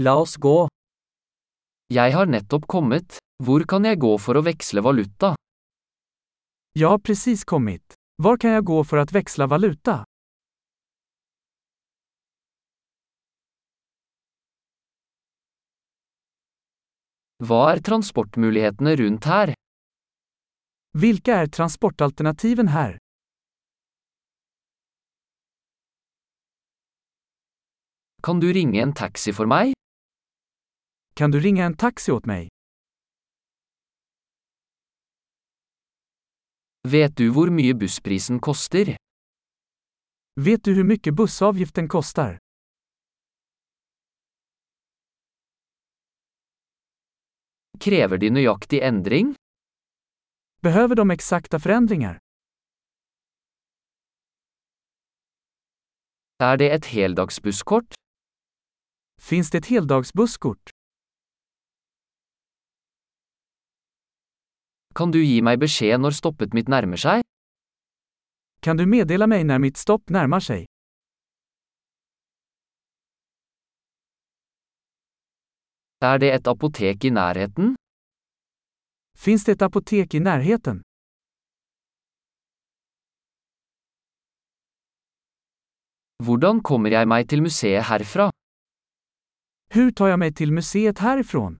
La oss gå. Jeg har nettopp kommet. Hvor kan jeg gå for å veksle valuta? Jag har precis kommit. Var kan jag gå för att växla valuta? Hva er transportmulighetene rundt her? Vilka är transportalternativen här? Kan du ringe en taxi for meg? Kan du ringa en taxi åt mig? Vet du hvor mye bussprisen koster? Vet du hur mycket bussavgiften kostar? Krever de nøyaktig endring? Behöver de exakta förändringar? Er det et heldagsbusskort? Finns det ett heldagsbusskort? Kan du gi meg beskjed når stoppet mitt nærmer seg? Kan du meddela meg når mitt stopp nærmer seg? Er det et apotek i nærheten? Finns det et apotek i nærheten? Hvordan kommer jeg meg til museet herfra? Hur tar jeg meg til museet härifrån?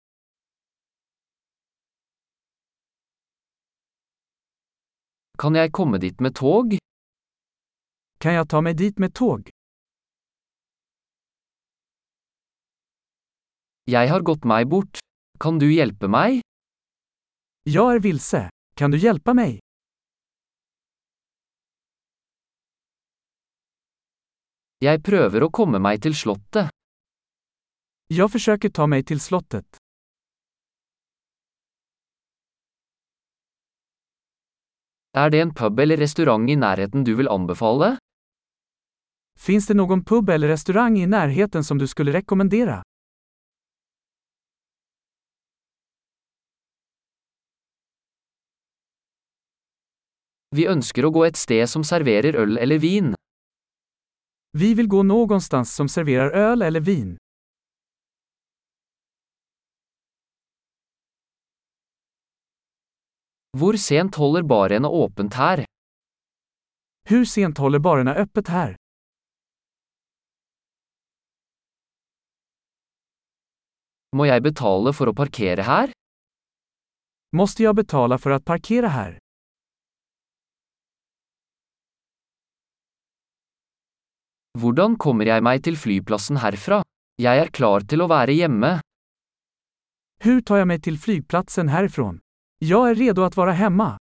Kan jeg komme dit med tog? Kan jeg ta meg dit med tog? Jeg har gått meg bort. Kan du hjelpe meg? Jeg er vilse. Kan du hjelpe meg? Jeg prøver å komme meg til slottet. Jeg forsøker ta meg til slottet. Er det en pub eller restaurant i nærheten du vil anbefale? Finns det någon pub eller restaurang i närheten som du skulle rekommendera? Vi ønsker å gå et sted som serverer øl eller vin. Vi vill gå någonstans som serverar öl eller vin. Hvor sent holder barene åpent her? Hur sent håller barerna öppet här? Må jeg betale for å parkere her? Måste jag betala för att parkera här? Hvordan kommer jeg meg til flyplassen herfra? Jeg er klar til å være hjemme. Hur tar jag mig till flygplatsen härifrån? Jag är redo att vara hemma.